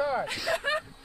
card.